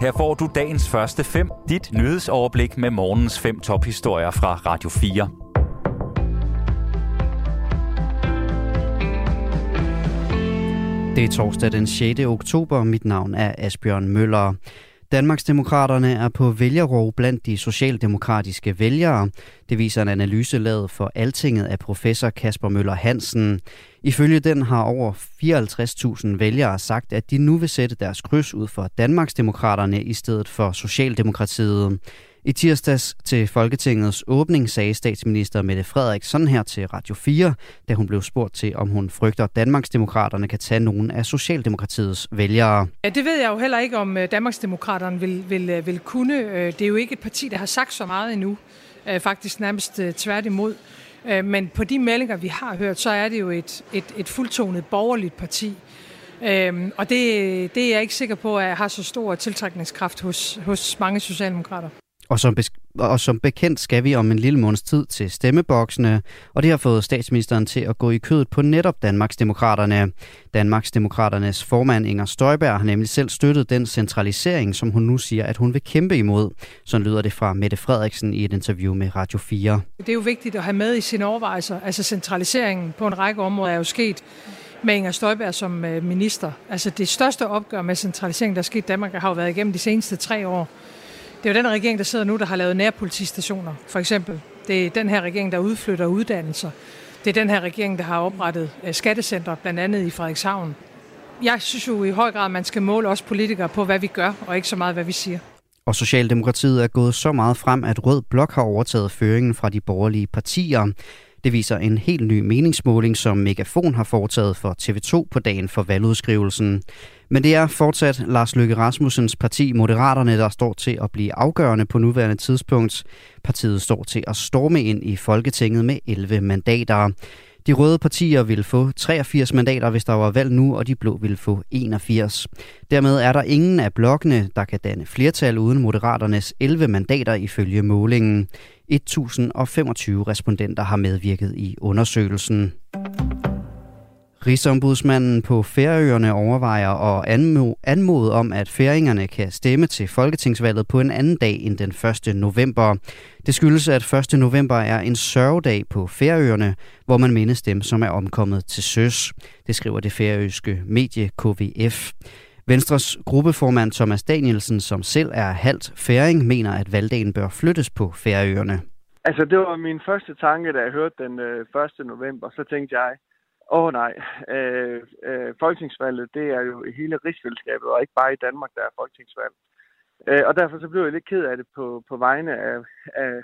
Her får du dagens første fem, dit nyhedsoverblik med morgens fem tophistorier fra Radio 4. Det er torsdag den 6. oktober. Mit navn er Asbjørn Møller. Danmarksdemokraterne er på vælgerrov blandt de socialdemokratiske vælgere. Det viser en analyse lavet for Altinget af professor Kasper Møller Hansen. Ifølge den har over 54.000 vælgere sagt, at de nu vil sætte deres kryds ud for Danmarksdemokraterne i stedet for Socialdemokratiet. I tirsdags til Folketingets åbning sagde statsminister Mette Frederik sådan her til Radio 4, da hun blev spurgt til, om hun frygter, at Danmarksdemokraterne kan tage nogen af Socialdemokratiets vælgere. Ja, det ved jeg jo heller ikke, om øh, Danmarksdemokraterne vil, vil, øh, vil kunne. Øh, det er jo ikke et parti, der har sagt så meget endnu. Faktisk nærmest tværtimod. Men på de meldinger, vi har hørt, så er det jo et, et, et fuldtonet borgerligt parti. og det, det er jeg ikke sikker på, at har så stor tiltrækningskraft hos, hos mange socialdemokrater. Og som, og som bekendt skal vi om en lille måneds tid til stemmeboksene, og det har fået statsministeren til at gå i kødet på netop Danmarks Demokraterne. Danmarks Demokraternes formand Inger Støjberg har nemlig selv støttet den centralisering, som hun nu siger, at hun vil kæmpe imod. Så lyder det fra Mette Frederiksen i et interview med Radio 4. Det er jo vigtigt at have med i sine overvejelser. Altså centraliseringen på en række områder er jo sket med Inger Støjberg som øh, minister. Altså det største opgør med centralisering, der er sket i Danmark, har jo været igennem de seneste tre år. Det er jo den regering, der sidder nu, der har lavet nærpolitistationer, for eksempel. Det er den her regering, der udflytter uddannelser. Det er den her regering, der har oprettet øh, skattecenter, blandt andet i Frederikshavn. Jeg synes jo i høj grad, at man skal måle os politikere på, hvad vi gør, og ikke så meget, hvad vi siger. Og Socialdemokratiet er gået så meget frem, at Rød Blok har overtaget føringen fra de borgerlige partier. Det viser en helt ny meningsmåling, som Megafon har foretaget for TV2 på dagen for valgudskrivelsen. Men det er fortsat Lars Løkke Rasmussens parti Moderaterne, der står til at blive afgørende på nuværende tidspunkt. Partiet står til at storme ind i Folketinget med 11 mandater. De røde partier ville få 83 mandater, hvis der var valg nu, og de blå ville få 81. Dermed er der ingen af blokkene, der kan danne flertal uden Moderaternes 11 mandater ifølge målingen. 1025 respondenter har medvirket i undersøgelsen. Rigsombudsmanden på Færøerne overvejer at anmode om, at færingerne kan stemme til folketingsvalget på en anden dag end den 1. november. Det skyldes, at 1. november er en sørgedag på Færøerne, hvor man mindes dem, som er omkommet til søs. Det skriver det færøske medie KVF. Venstres gruppeformand Thomas Danielsen, som selv er halvt færing, mener, at valgdagen bør flyttes på Færøerne. Altså, det var min første tanke, da jeg hørte den øh, 1. November. Så tænkte jeg, Åh oh, nej, øh, øh, folketingsvalget, det er jo i hele rigsfællesskabet, og ikke bare i Danmark, der er folketingsvalg. Øh, og derfor så blev jeg lidt ked af det på, på vegne af, af,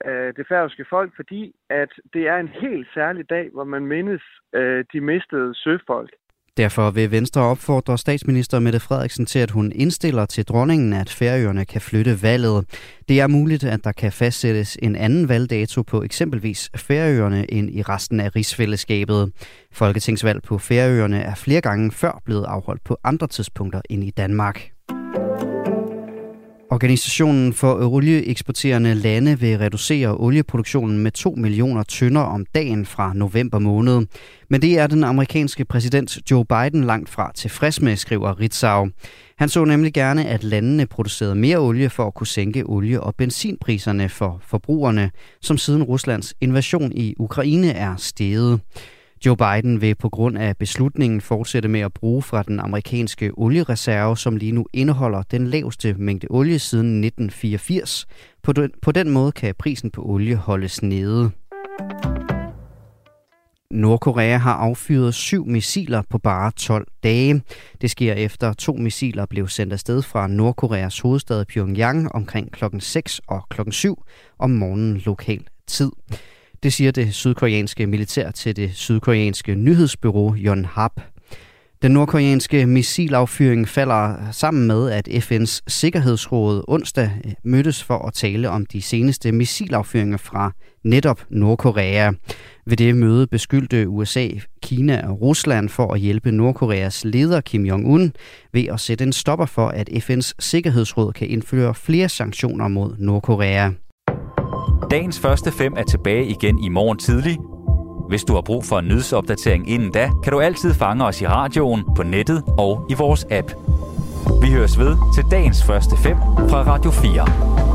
af det færøske folk, fordi at det er en helt særlig dag, hvor man mindes øh, de mistede søfolk. Derfor vil Venstre opfordre statsminister Mette Frederiksen til, at hun indstiller til dronningen, at Færøerne kan flytte valget. Det er muligt, at der kan fastsættes en anden valgdato på eksempelvis Færøerne end i resten af rigsfællesskabet. Folketingsvalg på Færøerne er flere gange før blevet afholdt på andre tidspunkter end i Danmark. Organisationen for olieeksporterende lande vil reducere olieproduktionen med 2 millioner tønder om dagen fra november måned. Men det er den amerikanske præsident Joe Biden langt fra tilfreds med, skriver Ritzau. Han så nemlig gerne, at landene producerede mere olie for at kunne sænke olie- og benzinpriserne for forbrugerne, som siden Ruslands invasion i Ukraine er steget. Joe Biden vil på grund af beslutningen fortsætte med at bruge fra den amerikanske oliereserve, som lige nu indeholder den laveste mængde olie siden 1984. På den, på den måde kan prisen på olie holdes nede. Nordkorea har affyret syv missiler på bare 12 dage. Det sker efter to missiler blev sendt afsted fra Nordkoreas hovedstad Pyongyang omkring klokken 6 og klokken 7 om morgenen lokal tid. Det siger det sydkoreanske militær til det sydkoreanske nyhedsbyrå Yonhap. Den nordkoreanske missilaffyring falder sammen med, at FN's Sikkerhedsråd onsdag eh, mødtes for at tale om de seneste missilaffyringer fra netop Nordkorea. Ved det møde beskyldte USA, Kina og Rusland for at hjælpe Nordkoreas leder Kim Jong-un ved at sætte en stopper for, at FN's Sikkerhedsråd kan indføre flere sanktioner mod Nordkorea. Dagens første fem er tilbage igen i morgen tidlig. Hvis du har brug for en nyhedsopdatering inden da, kan du altid fange os i radioen, på nettet og i vores app. Vi høres ved til dagens første fem fra Radio 4.